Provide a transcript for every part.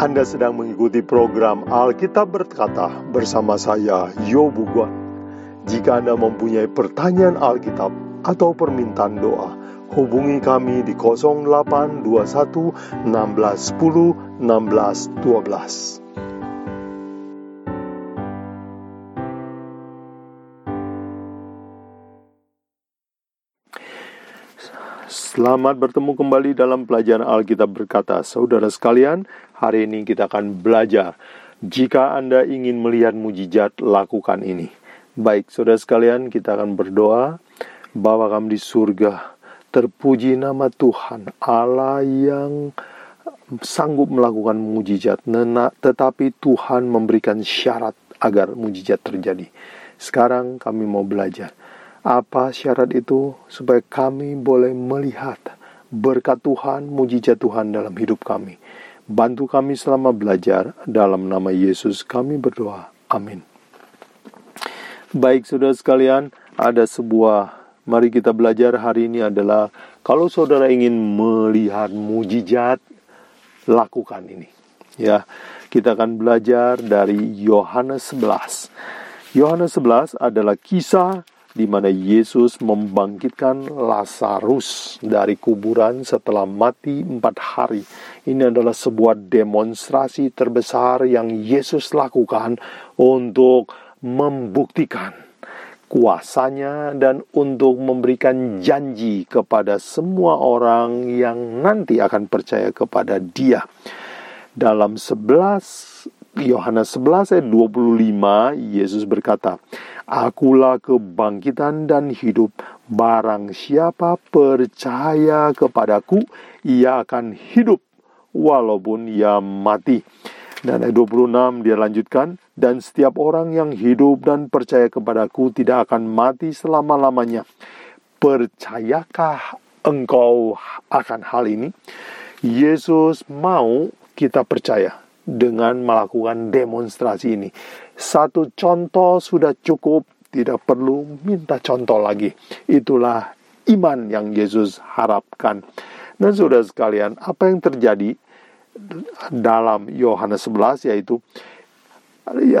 Anda sedang mengikuti program Alkitab Berkata bersama saya, Yobu Guan. Jika Anda mempunyai pertanyaan Alkitab atau permintaan doa, hubungi kami di 0821 1610 1612. Selamat bertemu kembali dalam pelajaran Alkitab berkata, Saudara sekalian, hari ini kita akan belajar. Jika Anda ingin melihat mujizat, lakukan ini. Baik, saudara sekalian, kita akan berdoa. bahwa kami di surga, terpuji nama Tuhan, Allah yang sanggup melakukan mujizat, tetapi Tuhan memberikan syarat agar mujizat terjadi. Sekarang kami mau belajar apa syarat itu supaya kami boleh melihat berkat Tuhan, mujizat Tuhan dalam hidup kami. Bantu kami selama belajar dalam nama Yesus kami berdoa. Amin. Baik saudara sekalian, ada sebuah mari kita belajar hari ini adalah kalau saudara ingin melihat mujizat lakukan ini. Ya, kita akan belajar dari Yohanes 11. Yohanes 11 adalah kisah di mana Yesus membangkitkan Lazarus dari kuburan setelah mati empat hari. Ini adalah sebuah demonstrasi terbesar yang Yesus lakukan untuk membuktikan kuasanya dan untuk memberikan janji kepada semua orang yang nanti akan percaya kepada dia. Dalam 11 Yohanes 11 ayat 25 Yesus berkata, Akulah kebangkitan dan hidup. Barang siapa percaya kepadaku, ia akan hidup walaupun ia mati. Dan ayat 26 dia lanjutkan, dan setiap orang yang hidup dan percaya kepadaku tidak akan mati selama-lamanya. Percayakah engkau akan hal ini? Yesus mau kita percaya dengan melakukan demonstrasi ini. Satu contoh sudah cukup, tidak perlu minta contoh lagi. Itulah iman yang Yesus harapkan. Dan sudah sekalian, apa yang terjadi dalam Yohanes 11 yaitu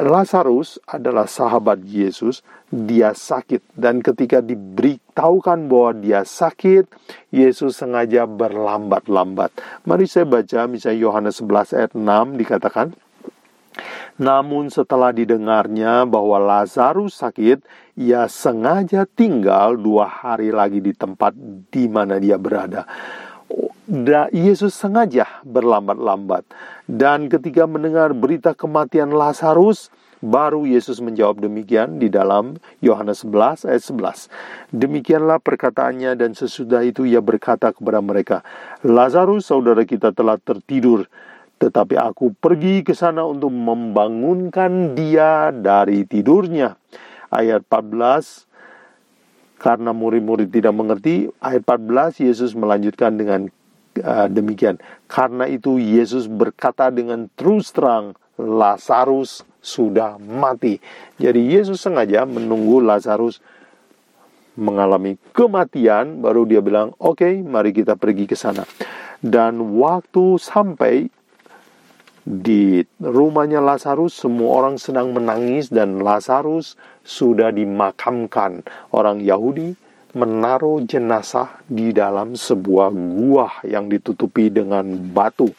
Lazarus adalah sahabat Yesus, dia sakit. Dan ketika diberitahukan bahwa dia sakit, Yesus sengaja berlambat-lambat. Mari saya baca misalnya Yohanes 11 ayat 6 dikatakan, namun setelah didengarnya bahwa Lazarus sakit, ia sengaja tinggal dua hari lagi di tempat di mana dia berada da, Yesus sengaja berlambat-lambat. Dan ketika mendengar berita kematian Lazarus, baru Yesus menjawab demikian di dalam Yohanes 11 ayat 11. Demikianlah perkataannya dan sesudah itu ia berkata kepada mereka, Lazarus saudara kita telah tertidur, tetapi aku pergi ke sana untuk membangunkan dia dari tidurnya. Ayat 14 karena murid-murid tidak mengerti, ayat 14 Yesus melanjutkan dengan uh, demikian. Karena itu Yesus berkata dengan terus terang, Lazarus sudah mati. Jadi Yesus sengaja menunggu Lazarus mengalami kematian, baru dia bilang, "Oke, okay, mari kita pergi ke sana." Dan waktu sampai di rumahnya Lazarus, semua orang sedang menangis dan Lazarus sudah dimakamkan. Orang Yahudi menaruh jenazah di dalam sebuah gua yang ditutupi dengan batu.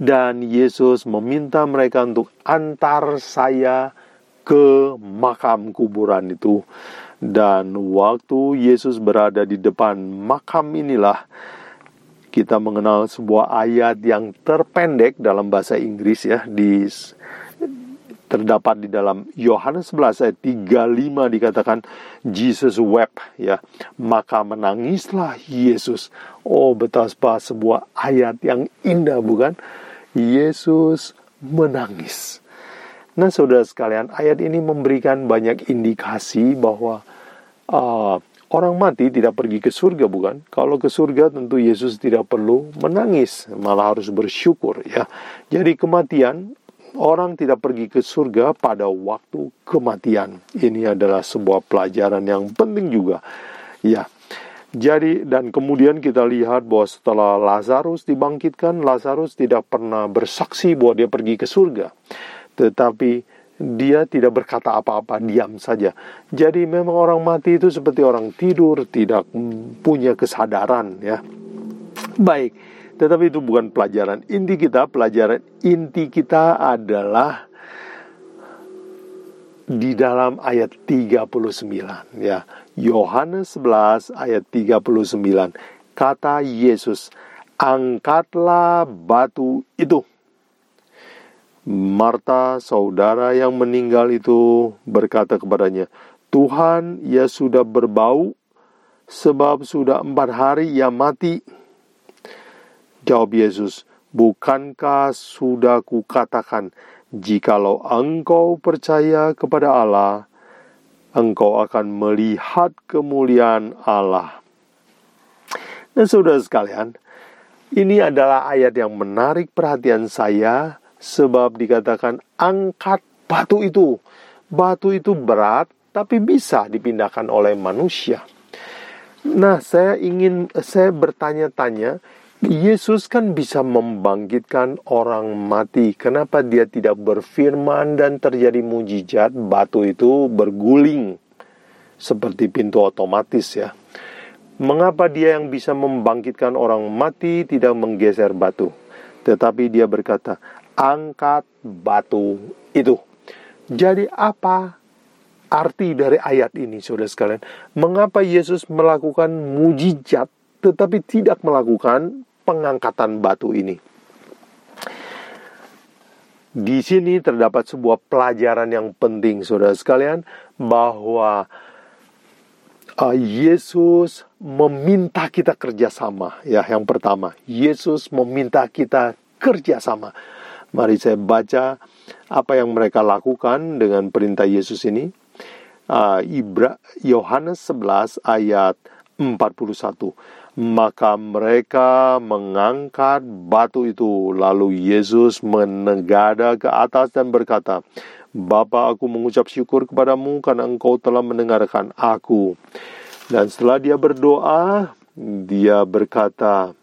Dan Yesus meminta mereka untuk antar saya ke makam kuburan itu. Dan waktu Yesus berada di depan makam inilah kita mengenal sebuah ayat yang terpendek dalam bahasa Inggris ya di terdapat di dalam Yohanes 11 ayat 35 dikatakan Jesus wept ya. Maka menangislah Yesus. Oh betapa sebuah ayat yang indah bukan? Yesus menangis. Nah saudara sekalian ayat ini memberikan banyak indikasi bahwa uh, orang mati tidak pergi ke surga bukan? Kalau ke surga tentu Yesus tidak perlu menangis. Malah harus bersyukur ya. Jadi kematian orang tidak pergi ke surga pada waktu kematian. Ini adalah sebuah pelajaran yang penting juga. Ya. Jadi dan kemudian kita lihat bahwa setelah Lazarus dibangkitkan, Lazarus tidak pernah bersaksi bahwa dia pergi ke surga. Tetapi dia tidak berkata apa-apa, diam saja. Jadi memang orang mati itu seperti orang tidur, tidak punya kesadaran ya. Baik, tetapi itu bukan pelajaran inti kita. Pelajaran inti kita adalah di dalam ayat 39 ya. Yohanes 11 ayat 39. Kata Yesus, "Angkatlah batu itu." Marta, saudara yang meninggal itu, berkata kepadanya, "Tuhan, ia sudah berbau, sebab sudah empat hari ia mati." Jawab Yesus, "Bukankah sudah kukatakan, jikalau engkau percaya kepada Allah, engkau akan melihat kemuliaan Allah. Nah, saudara sekalian, ini adalah ayat yang menarik perhatian saya sebab dikatakan angkat batu itu. Batu itu berat tapi bisa dipindahkan oleh manusia. Nah, saya ingin saya bertanya-tanya, Yesus kan bisa membangkitkan orang mati. Kenapa dia tidak berfirman dan terjadi mujizat batu itu berguling seperti pintu otomatis ya? Mengapa dia yang bisa membangkitkan orang mati tidak menggeser batu? Tetapi dia berkata, angkat batu itu. Jadi apa arti dari ayat ini saudara sekalian? Mengapa Yesus melakukan mujizat tetapi tidak melakukan pengangkatan batu ini. Di sini terdapat sebuah pelajaran yang penting, saudara sekalian, bahwa uh, Yesus meminta kita kerjasama. Ya, yang pertama, Yesus meminta kita kerjasama. Mari saya baca apa yang mereka lakukan dengan perintah Yesus ini. Uh, Ibra Yohanes 11 ayat 41 maka mereka mengangkat batu itu. Lalu Yesus menegada ke atas dan berkata, Bapa, aku mengucap syukur kepadamu karena engkau telah mendengarkan aku. Dan setelah dia berdoa, dia berkata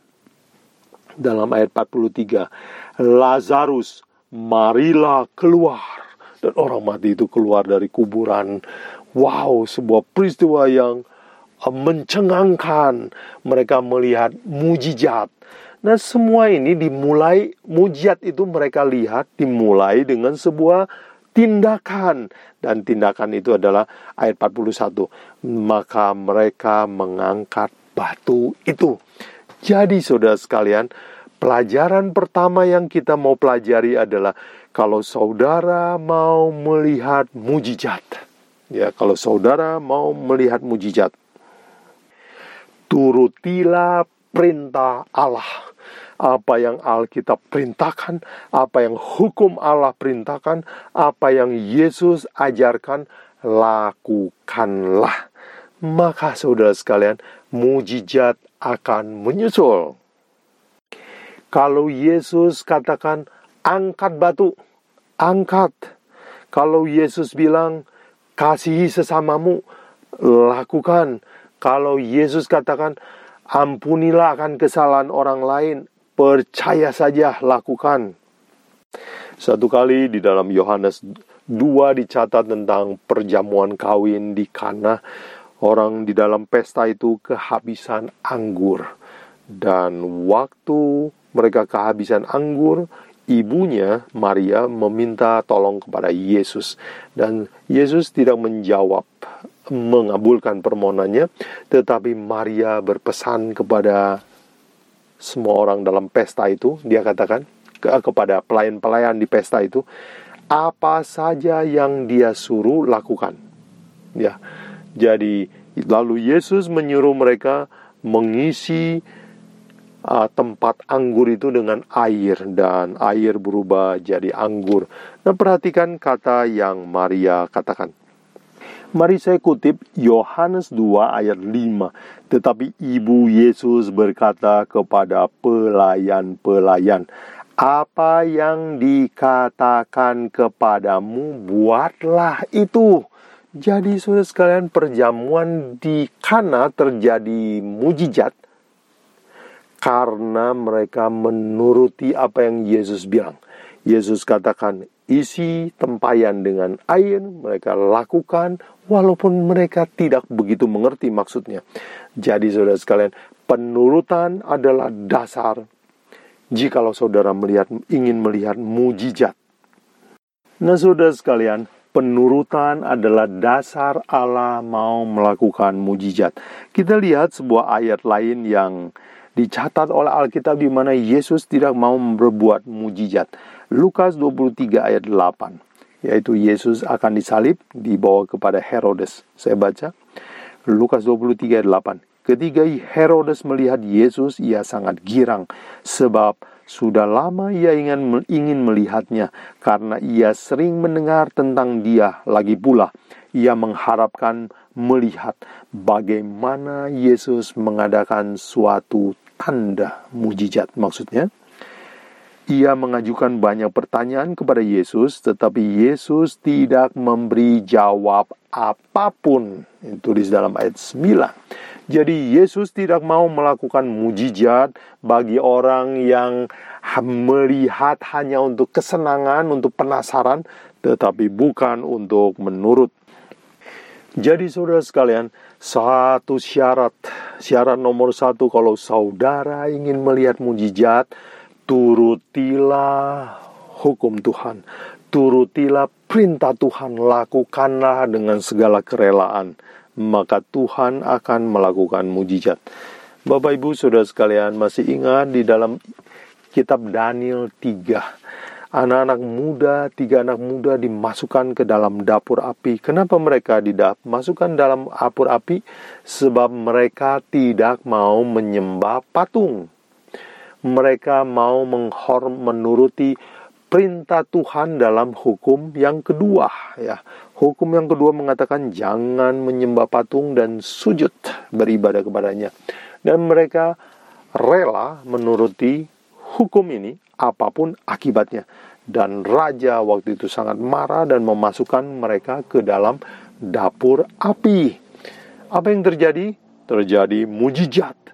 dalam ayat 43, Lazarus, marilah keluar. Dan orang mati itu keluar dari kuburan. Wow, sebuah peristiwa yang mencengangkan, mereka melihat mujizat. Nah, semua ini dimulai mujizat itu mereka lihat dimulai dengan sebuah tindakan dan tindakan itu adalah ayat 41. Maka mereka mengangkat batu itu. Jadi saudara sekalian, pelajaran pertama yang kita mau pelajari adalah kalau saudara mau melihat mujizat. Ya, kalau saudara mau melihat mujizat, turutilah perintah Allah. Apa yang Alkitab perintahkan, apa yang hukum Allah perintahkan, apa yang Yesus ajarkan, lakukanlah. Maka saudara sekalian, mujizat akan menyusul. Kalau Yesus katakan, angkat batu, angkat. Kalau Yesus bilang, kasihi sesamamu, lakukan. Kalau Yesus katakan, ampunilah akan kesalahan orang lain, percaya saja lakukan. Satu kali di dalam Yohanes 2 dicatat tentang perjamuan kawin di Kana. Orang di dalam pesta itu kehabisan anggur. Dan waktu mereka kehabisan anggur, ibunya Maria meminta tolong kepada Yesus. Dan Yesus tidak menjawab mengabulkan permohonannya, tetapi Maria berpesan kepada semua orang dalam pesta itu, dia katakan ke, kepada pelayan-pelayan di pesta itu, apa saja yang dia suruh lakukan. Ya. Jadi lalu Yesus menyuruh mereka mengisi uh, tempat anggur itu dengan air dan air berubah jadi anggur. Nah, perhatikan kata yang Maria katakan. Mari saya kutip Yohanes 2 ayat 5. Tetapi ibu Yesus berkata kepada pelayan-pelayan, apa yang dikatakan kepadamu buatlah itu. Jadi saudara sekalian perjamuan di Kana terjadi mujizat karena mereka menuruti apa yang Yesus bilang. Yesus katakan, isi tempayan dengan air, mereka lakukan walaupun mereka tidak begitu mengerti maksudnya. Jadi saudara sekalian, penurutan adalah dasar jikalau saudara melihat ingin melihat mujizat. Nah, saudara sekalian, penurutan adalah dasar Allah mau melakukan mujizat. Kita lihat sebuah ayat lain yang dicatat oleh Alkitab di mana Yesus tidak mau berbuat mujizat. Lukas 23 ayat 8 yaitu Yesus akan disalib dibawa kepada Herodes. Saya baca Lukas 23 ayat 8. Ketika Herodes melihat Yesus, ia sangat girang sebab sudah lama ia ingin ingin melihatnya karena ia sering mendengar tentang dia lagi pula. Ia mengharapkan melihat bagaimana Yesus mengadakan suatu tanda mujizat maksudnya. Ia mengajukan banyak pertanyaan kepada Yesus, tetapi Yesus tidak memberi jawab apa pun. Itu di dalam ayat 9. Jadi Yesus tidak mau melakukan mujizat bagi orang yang melihat hanya untuk kesenangan, untuk penasaran, tetapi bukan untuk menurut. Jadi saudara sekalian, satu syarat, syarat nomor satu kalau saudara ingin melihat mujizat, turutilah hukum Tuhan, turutilah perintah Tuhan, lakukanlah dengan segala kerelaan, maka Tuhan akan melakukan mujizat. Bapak Ibu Saudara sekalian masih ingat di dalam kitab Daniel 3 anak-anak muda, tiga anak muda dimasukkan ke dalam dapur api. Kenapa mereka dimasukkan dalam dapur api? Sebab mereka tidak mau menyembah patung mereka mau menghorm menuruti perintah Tuhan dalam hukum yang kedua ya. Hukum yang kedua mengatakan jangan menyembah patung dan sujud beribadah kepadanya. Dan mereka rela menuruti hukum ini apa pun akibatnya. Dan raja waktu itu sangat marah dan memasukkan mereka ke dalam dapur api. Apa yang terjadi? Terjadi mujizat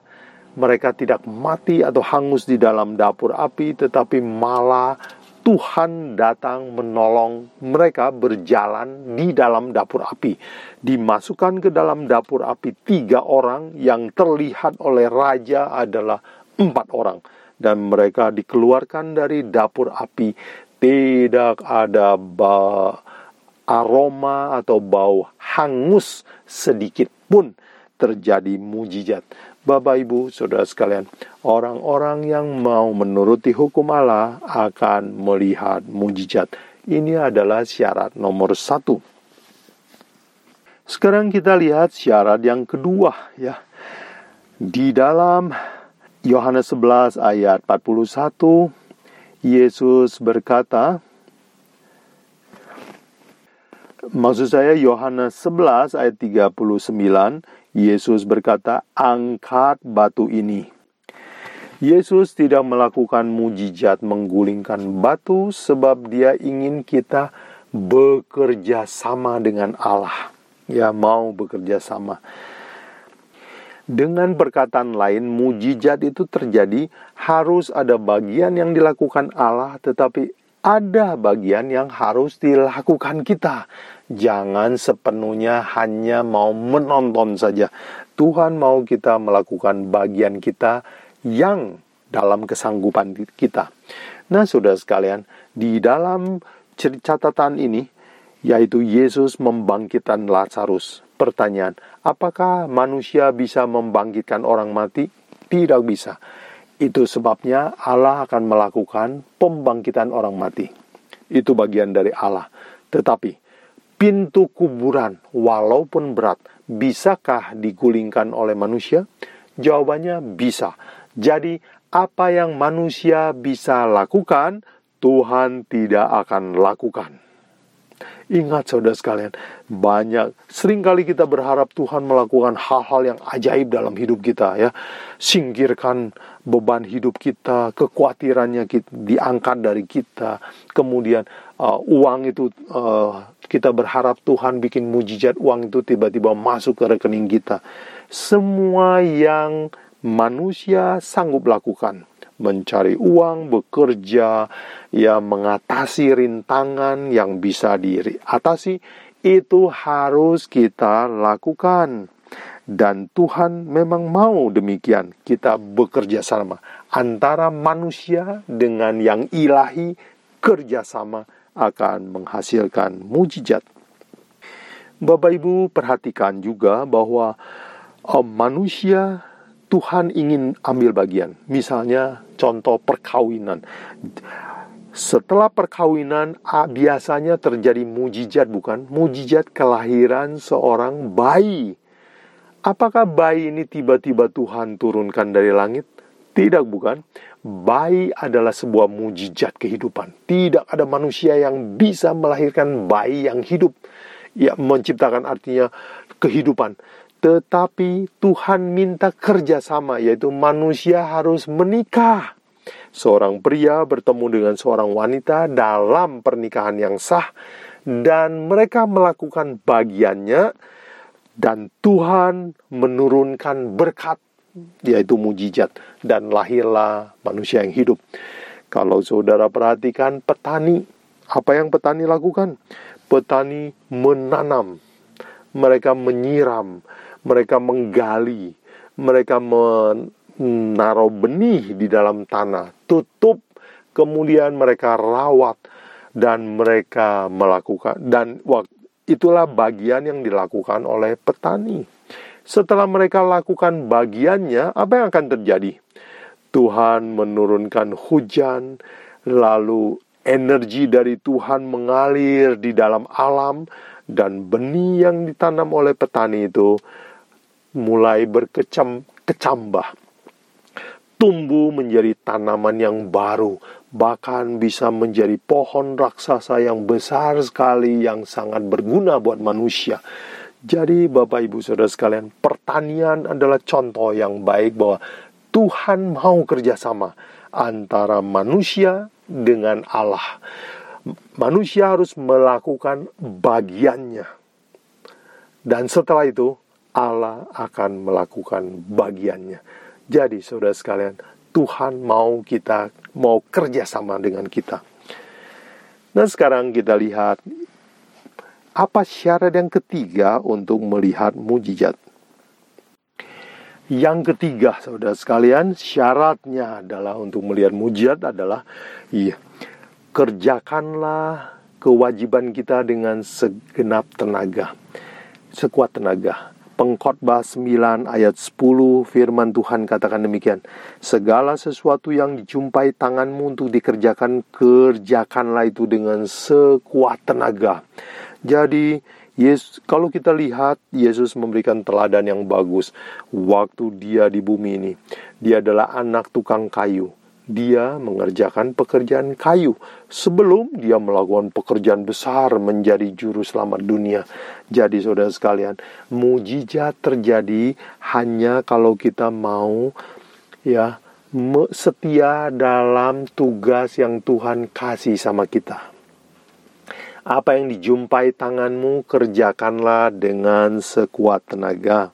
mereka tidak mati atau hangus di dalam dapur api, tetapi malah Tuhan datang menolong mereka berjalan di dalam dapur api. Dimasukkan ke dalam dapur api tiga orang yang terlihat oleh raja adalah empat orang. Dan mereka dikeluarkan dari dapur api. Tidak ada aroma atau bau hangus sedikit pun terjadi mujizat. Bapak Ibu, Saudara sekalian, orang-orang yang mau menuruti hukum Allah akan melihat mujizat. Ini adalah syarat nomor satu. Sekarang kita lihat syarat yang kedua ya. Di dalam Yohanes 11 ayat 41 Yesus berkata Maksud saya Yohanes 11 ayat 39 Yesus berkata, "Angkat batu ini." Yesus tidak melakukan mujizat menggulingkan batu sebab dia ingin kita bekerja sama dengan Allah. Ya, mau bekerja sama. Dengan perkataan lain, mujizat itu terjadi harus ada bagian yang dilakukan Allah, tetapi ada bagian yang harus dilakukan kita. Jangan sepenuhnya hanya mau menonton saja. Tuhan mau kita melakukan bagian kita yang dalam kesanggupan kita. Nah, sudah sekalian, di dalam catatan ini, yaitu Yesus membangkitkan Lazarus. Pertanyaan, apakah manusia bisa membangkitkan orang mati? Tidak bisa. Itu sebabnya Allah akan melakukan pembangkitan orang mati. Itu bagian dari Allah. Tetapi pintu kuburan walaupun berat, bisakah digulingkan oleh manusia? Jawabannya bisa. Jadi apa yang manusia bisa lakukan, Tuhan tidak akan lakukan. Ingat saudara sekalian, banyak sering kali kita berharap Tuhan melakukan hal-hal yang ajaib dalam hidup kita ya. Singkirkan beban hidup kita, kekhawatirannya kita, diangkat dari kita. Kemudian uh, uang itu uh, kita berharap Tuhan bikin mujizat uang itu tiba-tiba masuk ke rekening kita. Semua yang manusia sanggup lakukan mencari uang, bekerja, ya mengatasi rintangan yang bisa diatasi, itu harus kita lakukan. Dan Tuhan memang mau demikian kita bekerja sama antara manusia dengan yang ilahi kerjasama akan menghasilkan mujizat. Bapak Ibu perhatikan juga bahwa oh, manusia Tuhan ingin ambil bagian. Misalnya contoh perkawinan. Setelah perkawinan biasanya terjadi mujizat bukan? Mujizat kelahiran seorang bayi. Apakah bayi ini tiba-tiba Tuhan turunkan dari langit? Tidak bukan? Bayi adalah sebuah mujizat kehidupan. Tidak ada manusia yang bisa melahirkan bayi yang hidup. Ya, menciptakan artinya kehidupan. Tetapi Tuhan minta kerjasama, yaitu manusia harus menikah. Seorang pria bertemu dengan seorang wanita dalam pernikahan yang sah, dan mereka melakukan bagiannya, dan Tuhan menurunkan berkat, yaitu mujizat, dan lahirlah manusia yang hidup. Kalau saudara perhatikan petani, apa yang petani lakukan? Petani menanam, mereka menyiram, mereka menggali, mereka menaruh benih di dalam tanah, tutup, kemudian mereka rawat dan mereka melakukan dan itulah bagian yang dilakukan oleh petani. Setelah mereka lakukan bagiannya, apa yang akan terjadi? Tuhan menurunkan hujan, lalu energi dari Tuhan mengalir di dalam alam, dan benih yang ditanam oleh petani itu mulai berkecam kecambah. Tumbuh menjadi tanaman yang baru bahkan bisa menjadi pohon raksasa yang besar sekali yang sangat berguna buat manusia. Jadi Bapak Ibu Saudara sekalian pertanian adalah contoh yang baik bahwa Tuhan mau kerjasama antara manusia dengan Allah. Manusia harus melakukan bagiannya. Dan setelah itu Allah akan melakukan bagiannya. Jadi saudara sekalian, Tuhan mau kita mau kerjasama dengan kita. Nah sekarang kita lihat apa syarat yang ketiga untuk melihat mujizat. Yang ketiga, saudara sekalian, syaratnya adalah untuk melihat mujizat adalah iya, kerjakanlah kewajiban kita dengan segenap tenaga, sekuat tenaga. Pengkhotbah 9 ayat 10 firman Tuhan katakan demikian. Segala sesuatu yang dijumpai tanganmu untuk dikerjakan, kerjakanlah itu dengan sekuat tenaga. Jadi, Yesus, kalau kita lihat Yesus memberikan teladan yang bagus waktu dia di bumi ini. Dia adalah anak tukang kayu dia mengerjakan pekerjaan kayu sebelum dia melakukan pekerjaan besar menjadi juru selamat dunia. Jadi saudara sekalian, mujizat terjadi hanya kalau kita mau ya setia dalam tugas yang Tuhan kasih sama kita. Apa yang dijumpai tanganmu kerjakanlah dengan sekuat tenaga.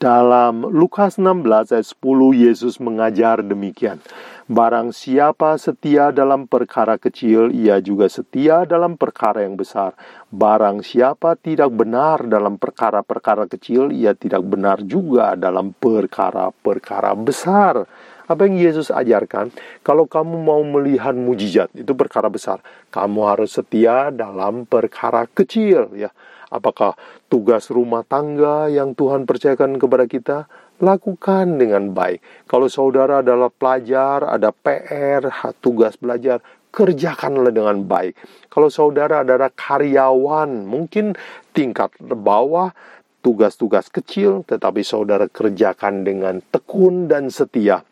Dalam Lukas 16 ayat 10 Yesus mengajar demikian. Barang siapa setia dalam perkara kecil, ia juga setia dalam perkara yang besar. Barang siapa tidak benar dalam perkara-perkara kecil, ia tidak benar juga dalam perkara-perkara besar. Apa yang Yesus ajarkan? Kalau kamu mau melihat mujizat, itu perkara besar. Kamu harus setia dalam perkara kecil, ya Apakah tugas rumah tangga yang Tuhan percayakan kepada kita? Lakukan dengan baik. Kalau saudara adalah pelajar, ada PR, tugas belajar, kerjakanlah dengan baik. Kalau saudara adalah karyawan, mungkin tingkat bawah, tugas-tugas kecil, tetapi saudara kerjakan dengan tekun dan setia.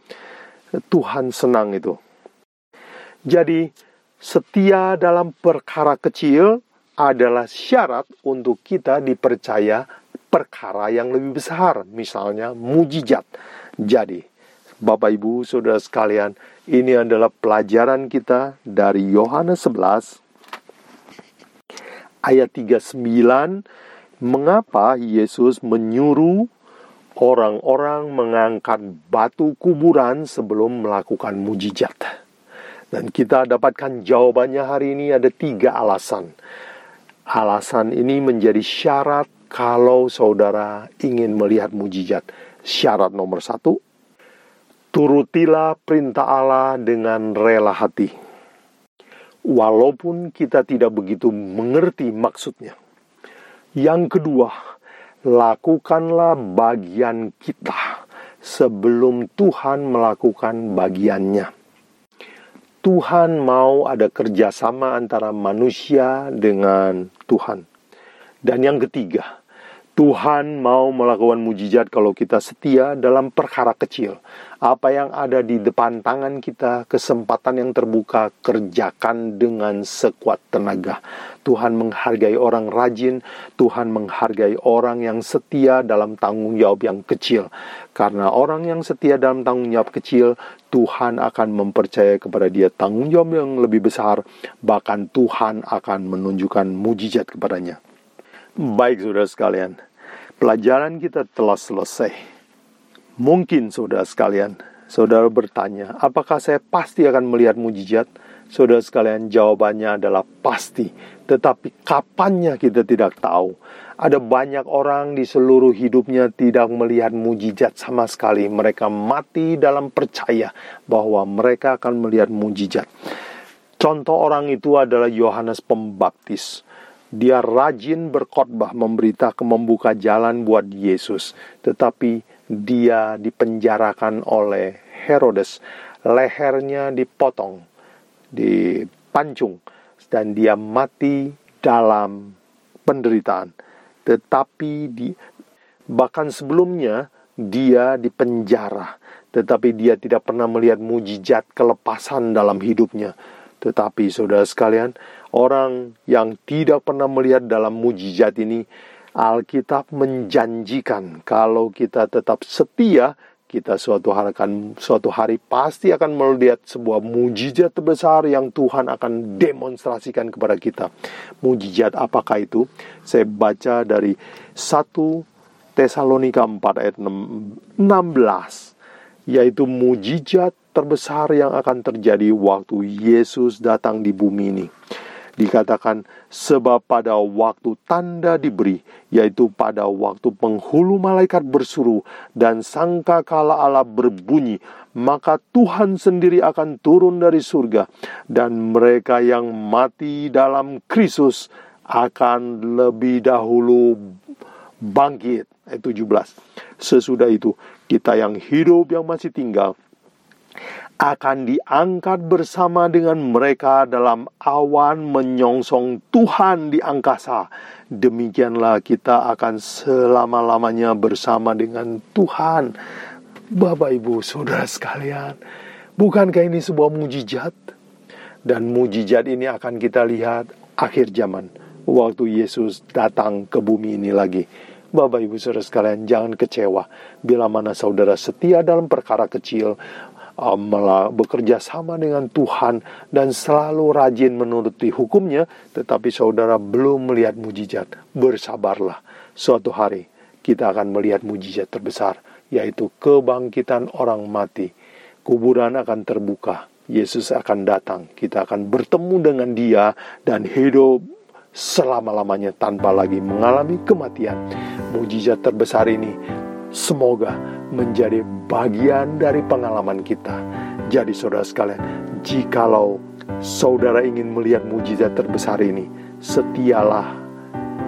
Tuhan senang itu. Jadi, setia dalam perkara kecil adalah syarat untuk kita dipercaya perkara yang lebih besar, misalnya mujizat. Jadi, Bapak Ibu, Saudara sekalian, ini adalah pelajaran kita dari Yohanes 11 ayat 39 mengapa Yesus menyuruh orang-orang mengangkat batu kuburan sebelum melakukan mujizat. Dan kita dapatkan jawabannya hari ini ada tiga alasan. Alasan ini menjadi syarat kalau saudara ingin melihat mujizat. Syarat nomor satu, turutilah perintah Allah dengan rela hati. Walaupun kita tidak begitu mengerti maksudnya. Yang kedua, lakukanlah bagian kita sebelum Tuhan melakukan bagiannya. Tuhan mau ada kerjasama antara manusia dengan Tuhan. Dan yang ketiga, Tuhan mau melakukan mujizat kalau kita setia dalam perkara kecil. Apa yang ada di depan tangan kita, kesempatan yang terbuka, kerjakan dengan sekuat tenaga. Tuhan menghargai orang rajin, Tuhan menghargai orang yang setia dalam tanggung jawab yang kecil. Karena orang yang setia dalam tanggung jawab kecil, Tuhan akan mempercayai kepada dia tanggung jawab yang lebih besar, bahkan Tuhan akan menunjukkan mujizat kepadanya. Baik, saudara sekalian, pelajaran kita telah selesai. Mungkin, saudara sekalian, saudara bertanya, apakah saya pasti akan melihat mujizat? Saudara sekalian, jawabannya adalah pasti, tetapi kapannya kita tidak tahu. Ada banyak orang di seluruh hidupnya tidak melihat mujizat sama sekali. Mereka mati dalam percaya bahwa mereka akan melihat mujizat. Contoh orang itu adalah Yohanes Pembaptis. Dia rajin berkhotbah, memberitakan membuka jalan buat Yesus, tetapi dia dipenjarakan oleh Herodes. Lehernya dipotong, dipancung, dan dia mati dalam penderitaan tetapi di bahkan sebelumnya dia dipenjara, tetapi dia tidak pernah melihat mujizat kelepasan dalam hidupnya. Tetapi saudara sekalian, orang yang tidak pernah melihat dalam mujizat ini, Alkitab menjanjikan kalau kita tetap setia kita suatu hari akan suatu hari pasti akan melihat sebuah mujizat terbesar yang Tuhan akan demonstrasikan kepada kita. Mujizat apakah itu? Saya baca dari 1 Tesalonika 4 ayat 16 yaitu mujizat terbesar yang akan terjadi waktu Yesus datang di bumi ini. Dikatakan sebab pada waktu tanda diberi, yaitu pada waktu penghulu malaikat bersuruh dan sangka kala Allah berbunyi, maka Tuhan sendiri akan turun dari surga dan mereka yang mati dalam Kristus akan lebih dahulu bangkit. Ayat 17. Sesudah itu, kita yang hidup yang masih tinggal akan diangkat bersama dengan mereka dalam awan menyongsong Tuhan di angkasa. Demikianlah kita akan selama-lamanya bersama dengan Tuhan. Bapak, ibu, saudara sekalian, bukankah ini sebuah mujizat? Dan mujizat ini akan kita lihat akhir zaman, waktu Yesus datang ke bumi ini lagi. Bapak, ibu, saudara sekalian, jangan kecewa bila mana saudara setia dalam perkara kecil, bekerja sama dengan Tuhan dan selalu rajin menuruti hukumnya, tetapi saudara belum melihat mujizat. Bersabarlah, suatu hari kita akan melihat mujizat terbesar, yaitu kebangkitan orang mati. Kuburan akan terbuka, Yesus akan datang, kita akan bertemu dengan Dia dan hidup selama-lamanya tanpa lagi mengalami kematian. Mujizat terbesar ini semoga menjadi bagian dari pengalaman kita. Jadi saudara sekalian, jikalau saudara ingin melihat mujizat terbesar ini, setialah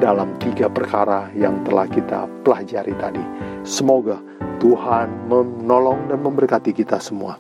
dalam tiga perkara yang telah kita pelajari tadi. Semoga Tuhan menolong dan memberkati kita semua.